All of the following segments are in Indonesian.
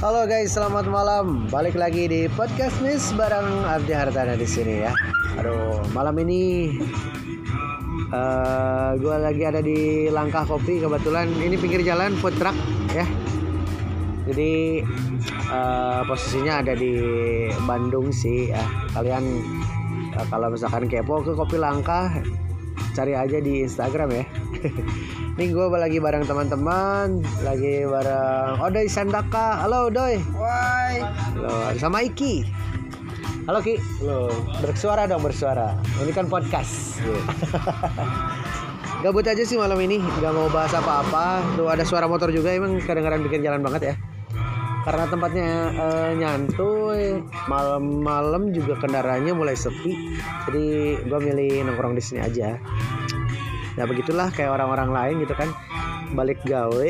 Halo guys, selamat malam. Balik lagi di podcast Miss bareng Abdi Hartana di sini ya. Aduh, malam ini uh, gue lagi ada di Langkah Kopi kebetulan ini pinggir jalan food truck ya. Jadi uh, posisinya ada di Bandung sih ya. Kalian uh, kalau misalkan kepo ke Kopi Langkah cari aja di Instagram ya. Ini gue lagi bareng teman-teman, lagi bareng Odoy Sandaka. Halo Odoy. Woi. Halo, sama Iki. Halo Ki. Halo. Bersuara dong bersuara. Ini kan podcast. Gabut aja sih malam ini, nggak mau bahas apa-apa. Tuh ada suara motor juga, emang kadang-kadang bikin jalan banget ya. Karena tempatnya eh, nyantuy, malam-malam juga kendaraannya mulai sepi. Jadi gue milih nongkrong di sini aja ya begitulah kayak orang-orang lain gitu kan. Balik gawe.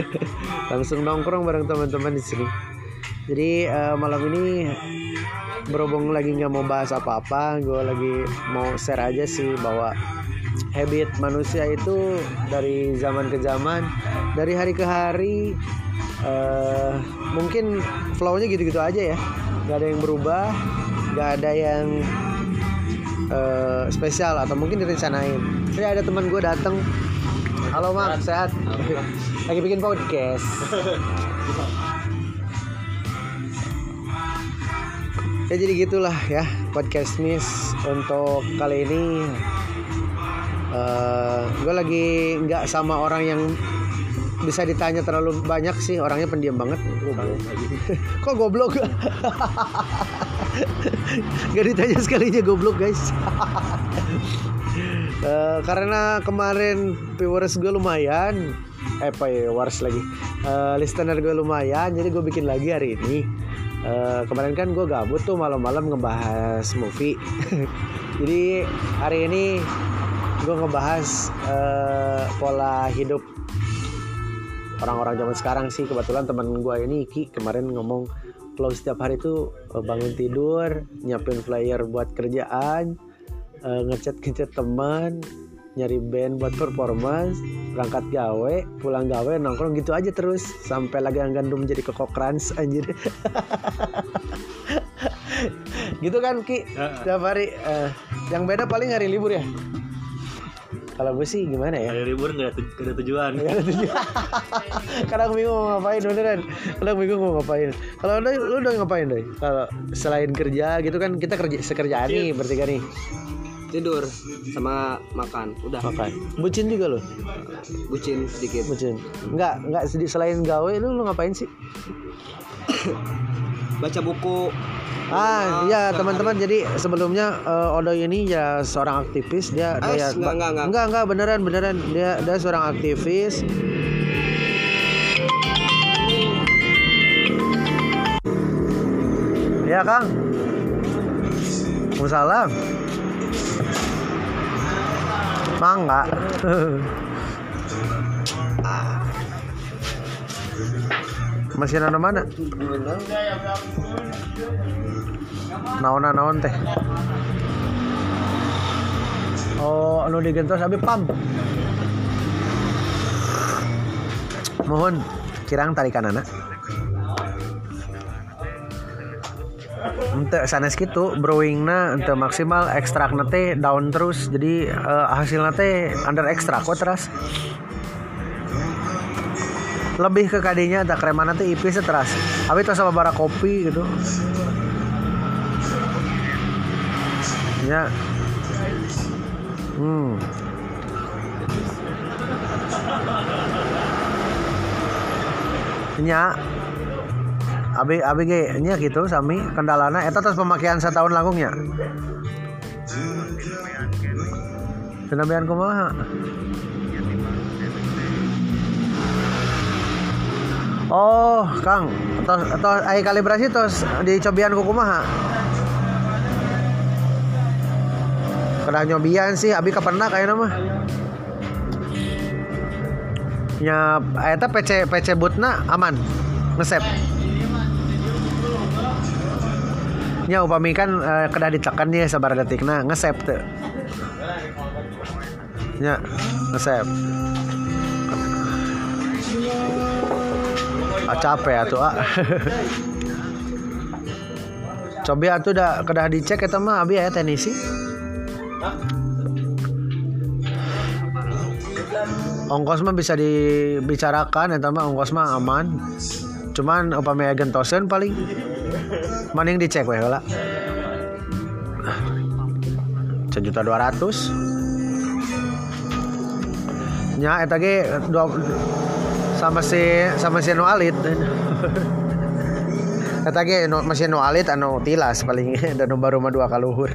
Langsung nongkrong bareng teman-teman di sini. Jadi uh, malam ini berhubung lagi nggak mau bahas apa-apa gue lagi mau share aja sih bahwa habit manusia itu dari zaman ke zaman dari hari ke hari uh, mungkin flownya gitu-gitu aja ya. Nggak ada yang berubah nggak ada yang uh, spesial atau mungkin direncanain. Ini ada teman gue datang halo mak sehat. Lagi bikin podcast. Ya jadi gitulah ya podcast miss untuk kali ini. Uh, eh, gue lagi nggak sama orang yang bisa ditanya terlalu banyak sih. Orangnya pendiam banget. Kok goblok Gak ditanya sekalinya goblok guys. Uh, karena kemarin viewers gue lumayan eh apa ya wars lagi. Uh, listener gue lumayan jadi gue bikin lagi hari ini. Uh, kemarin kan gue gabut tuh malam-malam ngebahas movie. Jadi hari ini gue ngebahas uh, pola hidup orang-orang zaman sekarang sih. Kebetulan teman gue ini Ki kemarin ngomong kalau setiap hari tuh bangun tidur nyiapin flyer buat kerjaan uh, ngechat ngechat teman nyari band buat performance berangkat gawe pulang gawe nongkrong gitu aja terus. Sampai lagi gandum jadi kekokrans anjir. Gitu kan ki? Setiap hari. Uh, yang beda paling hari libur ya kalau gue sih gimana ya? Hari libur nggak ada, ada tujuan. Nggak ada tujuan. Kadang bingung mau ngapain beneran. Kadang bingung mau ngapain. Kalau lu, lu udah ngapain deh kalau selain kerja gitu kan kita kerja sekerjaan nih bertiga nih. Tidur sama makan udah. Makan. Bucin juga lo bucin sedikit. Bucin. Enggak enggak sedih selain gawe lu lu ngapain sih baca buku Ah, iya teman-teman. Jadi sebelumnya uh, Odo ini ya seorang aktivis. Dia As, dia enggak, enggak, enggak. enggak enggak beneran beneran dia dia seorang aktivis. Ya Kang. Waalaikumsalam. Mangga. Masih nana mana? Naon naon teh. Oh, anu digentos abi pam. Mohon kirang tarikan anak. ente sanes gitu brewing na ente maksimal ekstrak nate daun terus jadi uh, hasil nate under ekstrak kok terus lebih ke kadinya tak krema nanti ipis teras tapi itu sama bara kopi gitu. Ya. Hmm. Nya. Abi abi ge nya gitu sami. Kendalana. Eta terus pemakaian setahun langkungnya Senabian kumaha Oh, Kang, atau atau ai kalibrasi terus dicobian ku kumaha? Kada nyobian sih, abi kapendak aya mah. Nya eta PC PC bootna aman. Ngesep. nya upami kan uh, kedah ditekan nih sabar detikna ngesep tuh nya ngesep ah, capek atuh ah. Coba atuh udah kedah dicek eta mah abi ya tenisi ongkos mah bisa dibicarakan eta mah ongkos mah aman. Cuman upamanya gentosen paling. Mending dicek we heula. Sejuta dua ratus. Nya eta ge dua sama si sama si nu alit. Eta ge nu masih nu alit anu tilas paling dan nu baru mah dua kaluhur.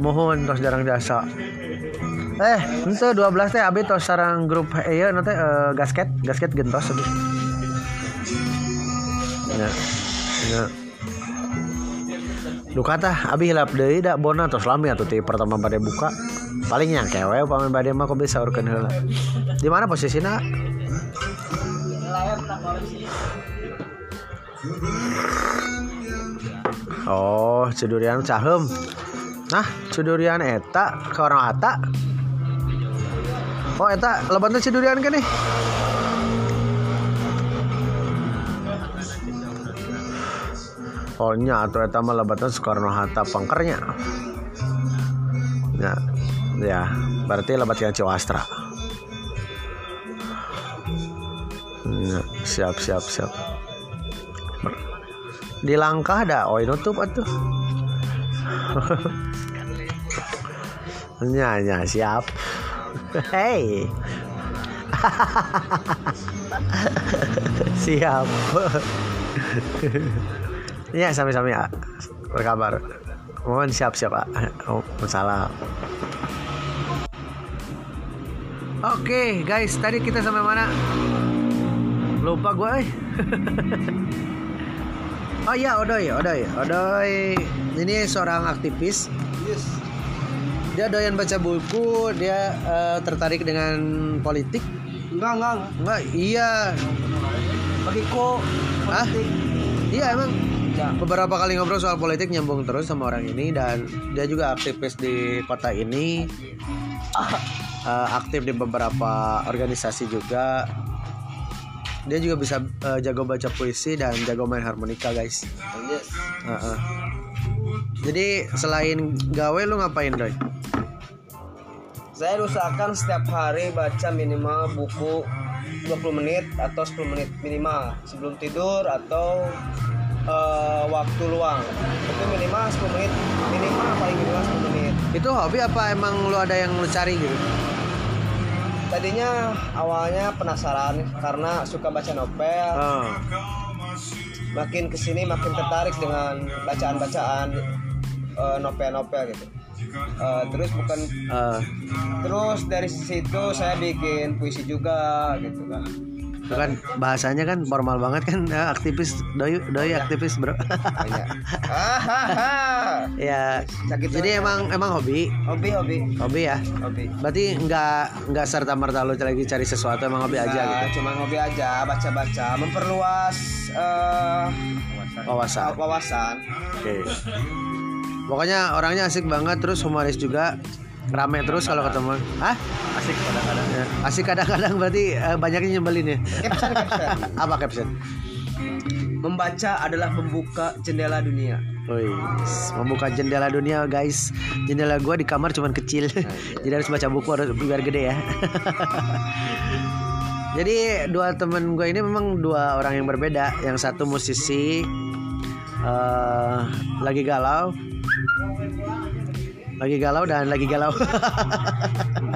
Mohon tos jarang jasa. Eh itu 12 teh abi tos sarang grup iya nanti uh, gasket gasket gentos abi ya ya Duka tah abi hilap deui da bona tos lami atuh ti pertama bade buka paling yang kewe paman bade mah kok bisa urkeun heula di mana posisinya Oh, cedurian cahem. Nah, cedurian eta ke orang ata. Oh, eta lebatnya cedurian kan nih? Oh, nya atau eta lebatnya Soekarno Hatta pangkernya. Ya, ya, berarti lebat yang Ciwastra. Ya, siap, siap, siap. Di langkah ada, oh nutup atuh. Nya, nya, siap. Hey. siap. Ya sami-sami ya. Berkabar. Mohon siap-siap Pak. Oh, salam. Oke guys, tadi kita sampai mana? Lupa gue. eh. oh iya, Odoy, Odoy, Odoy. Ini seorang aktivis. Yes. Dia doyan baca buku, dia eh, tertarik dengan politik. Enggak, enggak. Enggak, iya. Bagiko. Hah? Iya emang Ya. Beberapa kali ngobrol soal politik nyambung terus sama orang ini dan dia juga aktivis di kota ini. Eh, aktif di beberapa organisasi juga. Dia juga bisa eh, jago baca puisi dan jago main harmonika guys. Yes. Heeh. jadi selain gawe lu ngapain doy Saya usahakan setiap hari baca minimal buku 20 menit atau 10 menit minimal sebelum tidur atau eh, waktu luang. Itu minimal 10 menit, minimal paling minimal 10 menit. itu hobi apa emang lu ada yang lu cari gitu Tadinya awalnya penasaran karena suka baca novel, oh. makin ke sini makin tertarik dengan bacaan-bacaan eh, novel-novel gitu. Eh, terus bukan Eh, terus dari situ saya bikin puisi juga gitu kan. Itu kan bahasanya kan formal banget kan eh, aktivis. Doi doi aktivis bro. Hahaha. ya Sakit jadi emang emang hobi. Hobi hobi. Hobi ya? Hobi. berarti nggak nggak serta merta lu lagi cari sesuatu emang hobi aja gitu? Cuma hobi aja, baca-baca, memperluas eh, wawasan. wawasan. oke. Pokoknya orangnya asik banget terus humoris juga rame terus kalau ketemu. Ah Asik kadang-kadang. Ya, asik kadang-kadang berarti eh, banyaknya nyebelin ya? Caption, caption. apa caption? Membaca adalah membuka jendela dunia. Wih, membuka jendela dunia guys. Jendela gua di kamar cuman kecil. Jadi harus baca buku harus biar gede ya. Jadi dua temen gue ini memang dua orang yang berbeda. Yang satu musisi eh Lagi galau Lagi galau dan lagi galau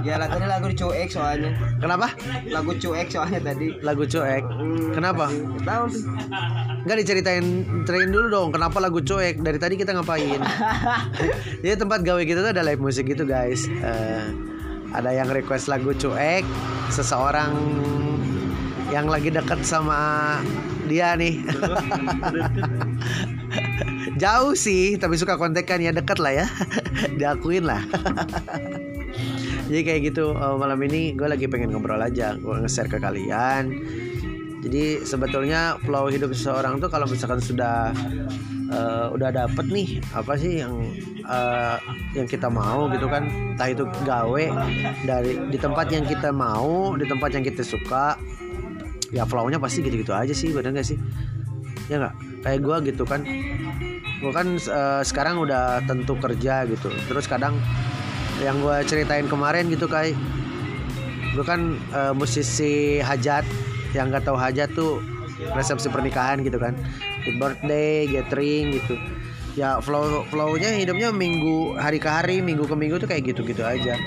Ya lagu ini lagu cuek soalnya. Kenapa? Lagu cuek soalnya tadi. Lagu cuek Kenapa? Tahu tuh. Enggak diceritain ceritain dulu dong kenapa lagu cuek dari tadi kita ngapain jadi tempat gawe kita tuh ada live musik gitu guys Eh, ada yang request lagu cuek seseorang yang lagi dekat sama dia nih jauh sih tapi suka kontekan ya dekat lah ya. Diakuin lah. Jadi kayak gitu eh, malam ini gue lagi pengen ngobrol aja gue nge-share ke kalian. Jadi sebetulnya flow hidup seseorang tuh kalau misalkan sudah eh, udah dapet nih apa sih yang eh, yang kita mau gitu kan entah itu gawe dari di tempat yang kita mau di tempat yang kita suka ya flow-nya pasti gitu-gitu aja sih bener gak sih? Ya nggak? Kayak gua gitu kan gua kan eh, sekarang udah tentu kerja gitu. Terus kadang yang gua ceritain kemarin gitu kayak gue kan eh, musisi hajat. Yang nggak tahu hajat tuh resepsi pernikahan gitu kan. Di birthday gathering gitu. Ya flow flownya hidupnya minggu hari ke hari minggu ke minggu tuh kayak gitu gitu aja.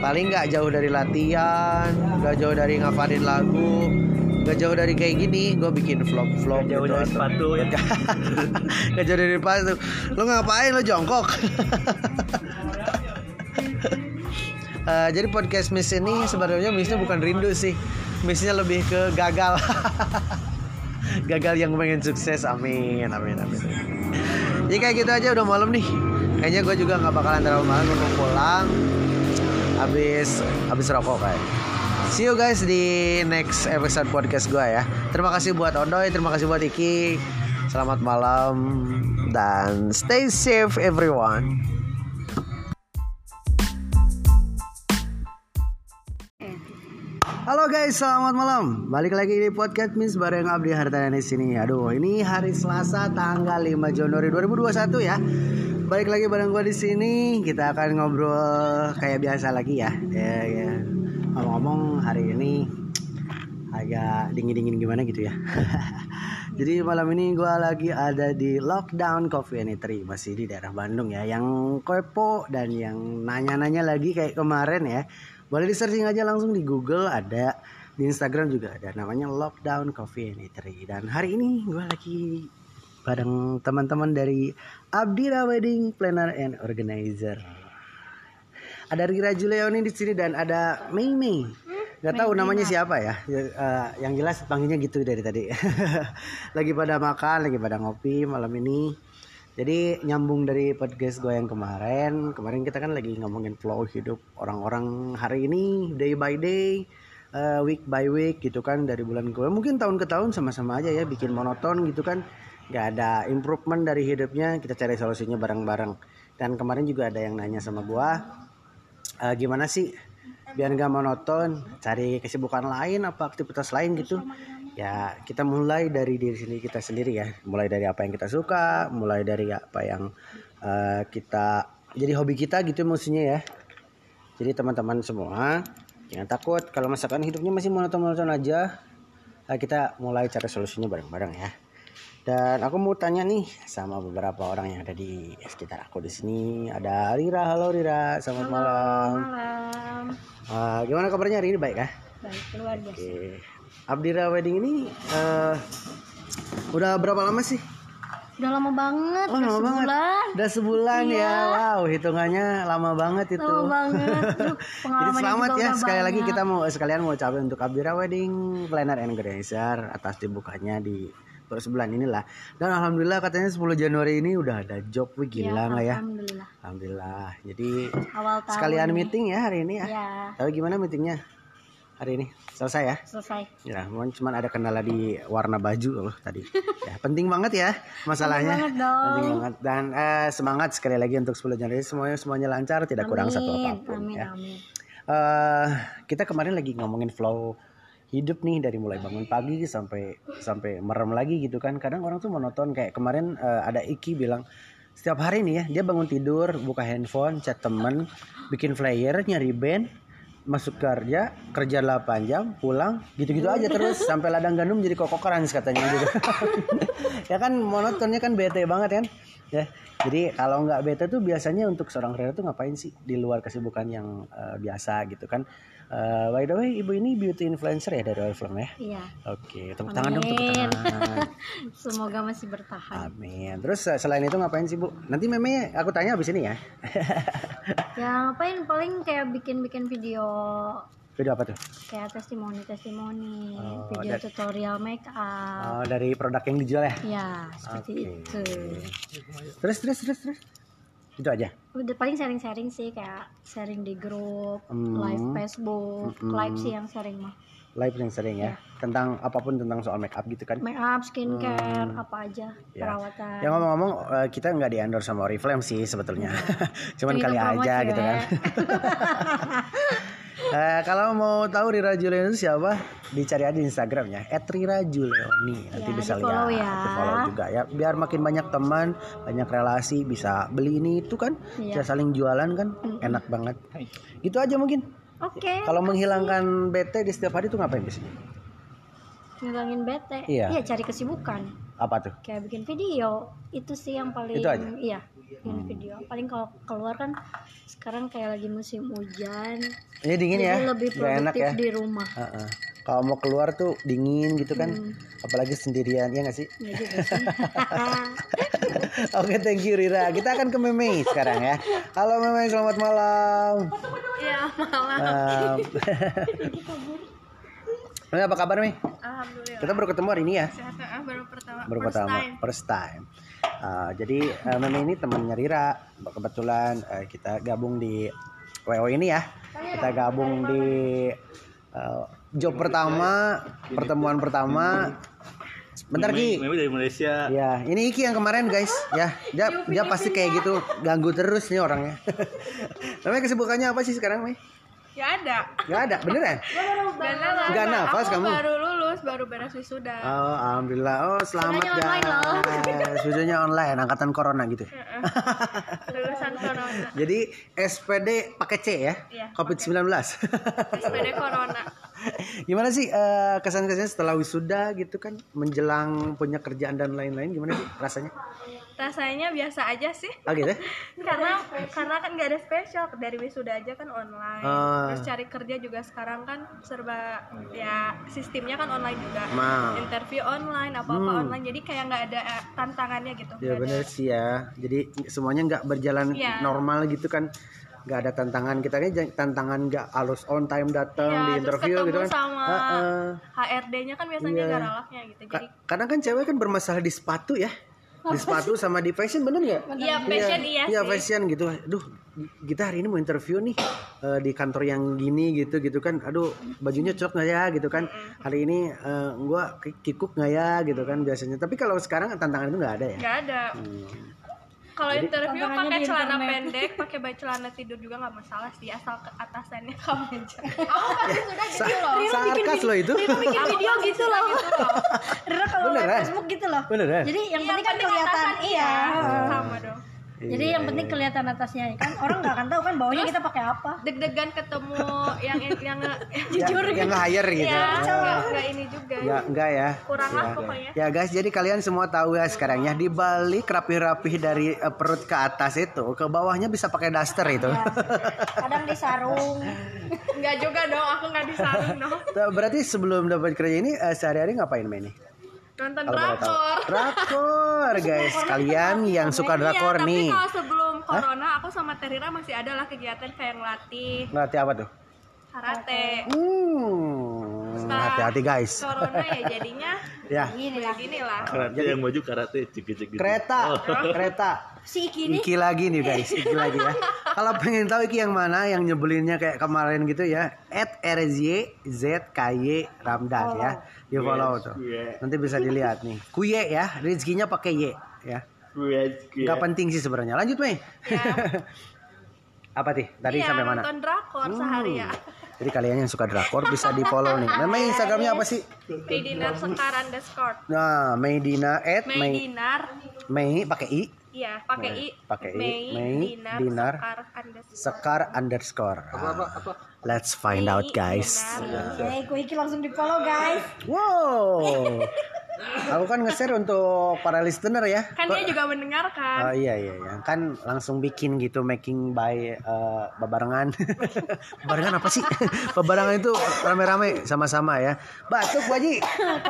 Paling nggak jauh dari latihan nggak jauh dari ngafalin lagu nggak jauh dari kayak gini gue bikin vlog vlog jauh gitu dari atau- sepatu ya. nggak jauh dari sepatu. Lo ngapain? Lo jongkok. Eh, jadi podcast Miss ini sebenarnya Missnya bukan rindu sih. Missnya lebih ke gagal. Gagal yang pengen sukses. Amin amin amin. Jadi kayak gitu aja udah malam nih. Kayaknya gue juga nggak bakalan terlalu malam gue mau pulang. Habis habis rokok kayak see you guys di next episode podcast gue ya terima kasih buat Odoy terima kasih buat Iki selamat malam dan stay safe everyone Halo guys, selamat malam. Balik lagi di podcast Miss bareng Abdi Hartana di sini. Aduh, ini hari Selasa tanggal 5 Januari 2021 ya. Balik lagi bareng gua di sini. Kita akan ngobrol kayak biasa lagi ya. Ya, ya. Ngomong-ngomong hari ini agak dingin-dingin gimana gitu ya. Jadi malam ini gua lagi ada di Lockdown Coffee and Eatery masih di daerah Bandung ya. Yang kepo dan yang nanya-nanya lagi kayak kemarin ya. Boleh di searching aja langsung di Google ada di Instagram juga ada namanya Lockdown Coffee and Eatery dan hari ini gue lagi bareng teman-teman dari Abdira Wedding Planner and Organizer. Ada Rira Juliani di sini dan ada Mei Mei. Gak tahu namanya siapa ya. Eh, yang jelas panggilnya gitu dari tadi. lagi pada makan, lagi pada ngopi malam ini. Jadi nyambung dari podcast gue yang kemarin, kemarin kita kan lagi ngomongin flow hidup orang-orang hari ini, day by day, eh, week by week gitu kan dari bulan ke mungkin tahun ke tahun sama-sama aja ya bikin monoton gitu kan, nggak ada improvement dari hidupnya, kita cari solusinya bareng-bareng. Dan kemarin juga ada yang nanya sama gue, eh, gimana sih? Biar nggak monoton, cari kesibukan lain apa aktivitas lain gitu. Ya kita mulai dari diri sendiri kita sendiri ya. Mulai dari apa yang kita suka mulai dari apa yang eh, kita jadi hobi kita gitu maksudnya ya. Jadi teman-teman semua jangan takut. Kalau misalkan hidupnya masih monoton-monoton aja eh, kita mulai cari solusinya bareng-bareng ya dan aku mau tanya nih sama beberapa orang yang ada di sekitar aku di sini ada Rira halo Rira selamat malam malam Eh, gimana kabarnya hari ini baik ya baik luar biasa Oke. Abdira Wedding ini eh, udah berapa lama sih? udah lama banget Oh, udah lama banget. sebulan Udah sebulan Iya. ya. Wow, hitungannya lama banget itu. lama banget Duh, Jadi selamat ya sekali lagi banyak. kita mau sekalian mau ucapin untuk Abdira Wedding Planner and Organizer atas dibukanya di baru sebulan inilah. Dan alhamdulillah katanya 10 Januari ini udah ada job Wih, Iya, gila nggak ya? alhamdulillah Alhamdulillah. Jadi awal tahun sekalian nih. meeting ya hari ini ya. ya Tapi gimana meetingnya hari ini? Selesai ya? selesai Ya, cuman cuman ada kendala di warna baju loh tadi. Ya, penting banget ya masalahnya. banget dong. Penting banget. Dan eh, semangat sekali lagi untuk 10 Januari semuanya semuanya lancar, tidak kurang satu Amin, apa pun amin ya. amin Eh, kita kemarin lagi ngomongin flow hidup nih dari mulai bangun pagi sampai sampai merem lagi gitu kan. Kadang orang tuh monoton kayak kemarin eh, ada Iki bilang setiap hari nih ya dia bangun tidur, buka handphone, chat temen, bikin flyer, nyari band, masuk kerja, kerja 8 jam, pulang, gitu-gitu aja terus sampai ladang gandum jadi kokok kerans katanya gitu. ya kan monotonnya kan bete banget kan. Ya. Jadi kalau nggak bete tuh biasanya untuk seorang Rera tuh ngapain sih di luar kesibukan yang eh, biasa gitu kan. Eh, by the way, ibu ini beauty influencer ya dari Oriflame ya. iya Oke, tepuk tangan dong, tepuk tangan. semoga masih bertahan Amin. Terus eh, selain itu ngapain sih bu? Nanti meme aku tanya abis ini ya. ya ngapain paling kayak bikin bikin video Video apa tuh? kayak testimoni testimoni Oh, video dan- tutorial make up Oh, dari produk yang dijual ya? ya seperti Oke. itu Terus terus terus terus. Itu aja. udah paling sharing-sharing sih kayak sharing di grup Hmm. live Facebook Mm-mm. live sih yang sharing mah live yang sering ya tentang apa pun tentang soal make up gitu kan make up skincare apa aja Ya. perawatan Ya ngomong-ngomong eh, kita nggak di endorse sama Oriflame sih sebetulnya. Cuman Tinggal kali aja ya. gitu kan. Eh, kalau mau tahu Rira Julian itu siapa, dicari aja di Instagramnya @rirajuleoni. Nanti Ya, bisa lihat, ya. di-follow juga ya. Biar makin banyak teman, banyak relasi, bisa beli ini itu kan, Iya. bisa saling jualan kan, enak banget. Gitu aja mungkin. oke Kalau menghilangkan bete di setiap hari tuh ngapain biasanya? ngilangin bete Iya. cari kesibukan Apa tuh? kayak bikin video itu sih yang paling Itu aja? iya bikin video paling kalau keluar kan sekarang kayak lagi musim hujan Ini dingin ya, lebih nggak enak produktif ya. di rumah Heeh. Kalau mau keluar tuh dingin gitu kan, Hmm. apalagi sendirian ya nggak sih? ya juga sih Oke, thank you Rira. Kita akan ke Meme sekarang ya. Halo Meme, selamat malam. ya Um, Meme, apa kabar Meme? alhamdulillah Kita baru ketemu hari ini ya. sehat ah, baru pertama Baru pertama, first time. Uh, jadi uh, Meme ini temannya Rira. Kebetulan uh, kita gabung di WO ini ya. Kita gabung di uh, job pertama, pertemuan pertama. Bentar Ki. Mimi dari Malaysia. Ya, ini Iki yang kemarin guys, ya dia dia pasti kayak gitu ganggu terus nih orangnya. Namanya kesibukannya apa sih sekarang, Mei? Ya ada. Gak ada, beneran? Gak nafas. Gak nafas kamu? baru lulus, baru beres wisuda. Oh, alhamdulillah. Oh, selamat Sudahnya online loh. guys. Sudahnya online, angkatan corona gitu. ya. Lulusan corona. Jadi SPD pakai C ya? Iya, Covid-19. SPD corona. gimana sih eh, kesan-kesannya setelah wisuda gitu kan menjelang punya kerjaan dan lain-lain gimana sih rasanya? Rasanya biasa aja sih. Oh gitu. karena karena kan gak ada spesial dari wisuda aja kan online. Ah. Terus cari kerja juga sekarang kan serba ya sistemnya kan online juga. Ma. Interview online, apa-apa Hmm. online. Jadi kayak nggak ada eh, tantangannya gitu. Ya Nggak bener sih ya. Jadi semuanya nggak berjalan Iya. normal gitu kan. Nggak ada tantangan kita kan tantangan nggak harus on time datang Iya, di interview gitu kan. sama Heeh. HRD-nya kan biasanya Iya. galaknya gitu. Jadi Ka- Kadang kan cewek kan bermasalah di sepatu ya. Di sepatu sama di fashion bener nggak? Iya, fashion iya Iya fashion gitu. Aduh, kita hari ini mau interview nih eh, di kantor yang gini gitu gitu kan. Aduh, bajunya cocok nggak ya gitu kan. Hari ini eh, gua ki- kikuk nggak ya gitu kan biasanya. Tapi kalau sekarang tantangan itu nggak ada ya. nggak ada. Hmm. Kalau interview pakai celana pendek, pakai baju celana tidur juga nggak masalah sih, asal ke atasannya kamu aja. Sa- sarkas loh itu. bikin video gitu loh Rira kalau live Beneran? Facebook gitu loh Beneran? jadi yang Yang penting kan kelihatan atasan iya sama dong. Jadi yang penting kelihatan atasnya kan orang nggak akan tahu kan bawahnya kita pakai apa Deg-degan ketemu yang yang jujur yang, yang nge-hire gitu. ya Ya. nggak nggak ini juga. Ya enggak ya. Kurang lah Ya. pokoknya. Ya guys, jadi kalian semua tahu ya sekarang ya di balik rapih-rapih dari eh, perut ke atas itu, ke bawahnya bisa pakai daster itu. kadang di sarung Nggak juga dong, aku nggak disarung dong. Berarti sebelum dapat kerja ini eh, sehari-hari ngapain main nih? Nonton Kalau drakor. Drakor guys, kalian yang suka drakor iya, nih. Tapi kalau sebelum corona, aku sama Terira masih ada lah kegiatan kayak ngelatih Ngelatih apa tuh? karate. Hmm, hati-hati guys. Corona ya jadinya Ya, gini lah. Gini lah. Karate yang baju karate cek-cek gitu. kereta, kereta. si Iki ini Iki lagi nih guys, Iki lagi ya. Kalau pengen tahu Iki yang mana yang nyebelinnya kayak kemarin gitu ya, at RZY ZKY Ramdan ya. Di follow tuh. Kuye. Nanti bisa dilihat nih. Kuye ya, rezekinya pakai Y ya. Gue Gak penting sih sebenarnya. Lanjut Mei. Apa sih? Tadi Iya, sampai mana? nonton drakor sehari ya. Jadi kalian yang suka drakor bisa di follow nih. Namanya Instagramnya apa sih? Di dinar sekar underscore. Nah, Meidina at Mei Mei dinar. Mei pakai I Iya, pakai i. Pakai i. Mei, Mei, dinar, sekar underscore. Sekar underscore. Ah, Let's find out guys. Oke, ku Iki langsung di follow guys Wow. Aku kan nge-share untuk para listener ya. Kan dia juga mendengarkan. Oh iya iya iya. Kan langsung bikin gitu making by eh, babarengan. babarengan apa sih? babarengan itu rame-rame sama-sama ya. Batuk Bu Haji.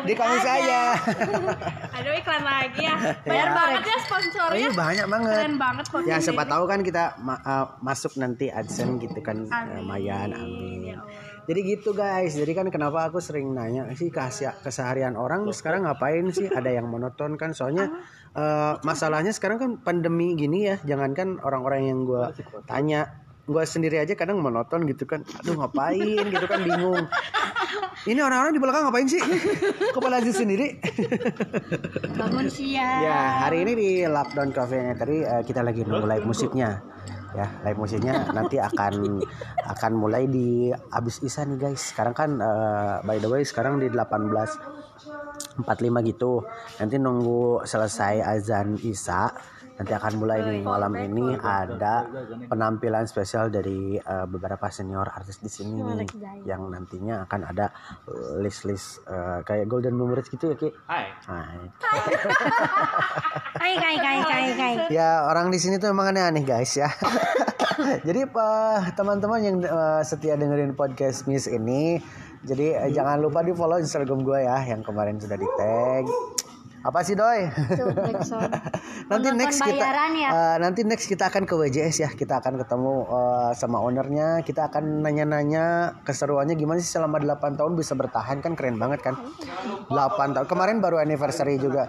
Di kami saya. Aduh iklan lagi ya. Bayar banget ya Oh, sponsornya. iya banyak banget. Keren banget kok. Ya siapa tahu kan kita ma- eh, masuk nanti AdSense gitu kan Amin. lumayan Ya amin. Allah. Jadi gitu guys. Jadi kan kenapa aku sering nanya sih keseharian orang sekarang ngapain sih? Ada yang monoton kan? Soalnya eh, masalahnya sekarang kan pandemi gini ya. Jangankan orang-orang yang gua tanya gue sendiri aja kadang monoton gitu kan. Aduh ngapain gitu kan? Bingung. Ini orang-orang di belakang ngapain sih? Kepala aja sendiri? Bangun siang. Ya hari ini di lockdown cafe tadi eh, kita lagi nunggu live musiknya ya live musiknya nanti akan akan mulai di abis isa nih guys. Sekarang kan eh, by the way sekarang di 18 45 gitu. Nanti nunggu selesai azan isa nanti akan mulai nih malam ini ada penampilan spesial dari eh, beberapa senior artis di sini nih yang nantinya akan ada list-list eh, kayak golden memories gitu ya Ki Hai. Hai. kai kai kai kai Ya orang di sini tuh emang aneh-aneh guys ya. jadi eh, teman-teman yang eh, setia dengerin podcast Miss ini, jadi eh, jangan lupa di follow Instagram gue ya yang kemarin sudah di tag. Apa sih doi? nanti Penonton next kita ya? eh, nanti next kita akan ke WJS ya. Kita akan ketemu eh, sama ownernya. Kita akan nanya-nanya keseruannya gimana sih selama 8 tahun bisa bertahan kan keren banget kan. 8 tahun. Kemarin baru anniversary juga.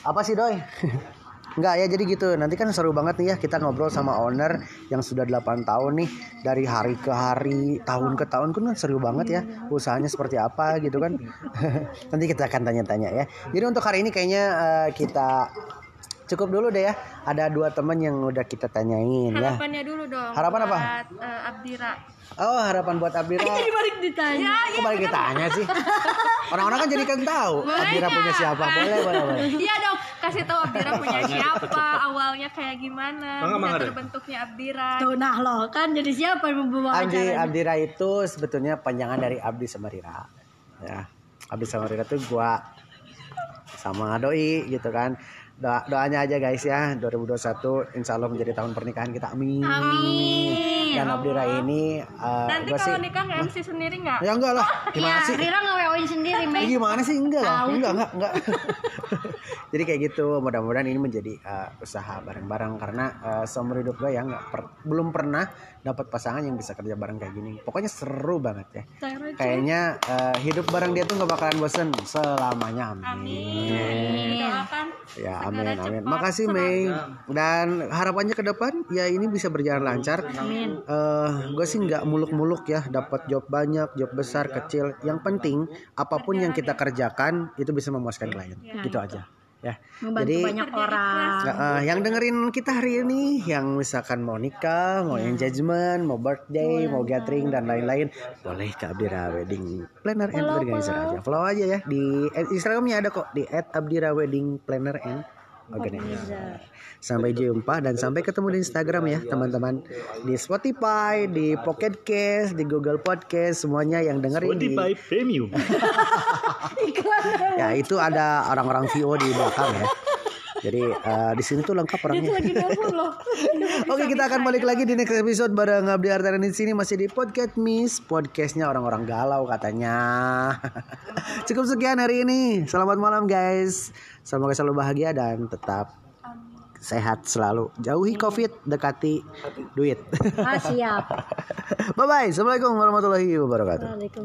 Apa sih doi? Enggak ya jadi gitu nanti kan seru banget nih ya kita ngobrol sama owner yang sudah 8 tahun nih dari hari ke hari tahun ke tahun kan seru banget ya usahanya seperti apa gitu kan nanti kita akan tanya-tanya ya jadi untuk hari ini kayaknya eh, kita cukup dulu deh ya ada dua teman yang udah kita tanyain ya Harapannya dulu dong. Harapan apa? eh, Abdira. Oh harapan buat Abdira balik ditanya. Kok balik ditanya sih? Orang-orang kan jadi kan tahu Abdira punya siapa. Boleh boleh boleh. Iya dong, kasih tahu Abdira punya siapa, awalnya kayak gimana, Bangga, bisa terbentuknya Abdira. tuh nah loh kan jadi siapa yang membawa Abdi acara Abdira itu sebetulnya panjangan dari Abdi sama Rira. Ya. Abdi sama Rira tuh gua sama doi gitu kan. Doa, doanya aja guys ya. 2021 insya Allah menjadi tahun pernikahan kita. Amin. Amin. Dan Abdira ini uh, Nanti gua sih kalau nikah nge-MC sendiri nggak? ya enggak lah. Gimana ya sih Rira nge-WO-in sendiri Ya, Mei gimana sih? Enggak lah. Enggak enggak enggak. Jadi kayak gitu mudah-mudahan ini menjadi uh, usaha bareng-bareng. Karena uh, seumur hidup gue ya nggak per- belum pernah dapat pasangan yang bisa kerja bareng kayak gini. Pokoknya seru banget ya. Kayaknya uh, hidup bareng dia tuh nggak bakalan bosen. Selamanya. Amin, Doakan ya amin amin. cepat makasih Mei dan harapannya ke depan ya ini bisa berjalan lancar. Amin. gue sih nggak muluk-muluk ya dapat job banyak job besar kecil. Yang penting apa pun yang kita kerjakan itu bisa memuaskan klien. Gitu aja ya. Membantu Jadi- banyak orang. eh, yang dengerin kita hari ini yang misalkan mau nikah mau engagement mau birthday mau gathering dan lain-lain boleh ke Abdira Wedding Planner and Organizer aja. follow. Aja ya di eh, Instagramnya ada kok di @abdira Wedding Planner and Organizer sampai jumpa dan sampai ketemu di Instagram ya teman-teman. Di Spotify di Pocket Cast di Google Podcast semuanya yang dengerin di Spotify Premium. ya itu ada orang-orang VO di belakang ya jadi eh, di sini tuh lengkap orangnya Oke kita akan balik lagi di next episode bareng Abdi Artara di sini masih di podcast Miss podcastnya orang-orang galau katanya. Cukup sekian hari ini. Selamat malam guys. Semoga selalu bahagia dan tetap sehat selalu. Jauhi covid, dekati duit. ah siap Bye bye. Assalamualaikum warahmatullahi wabarakatuh.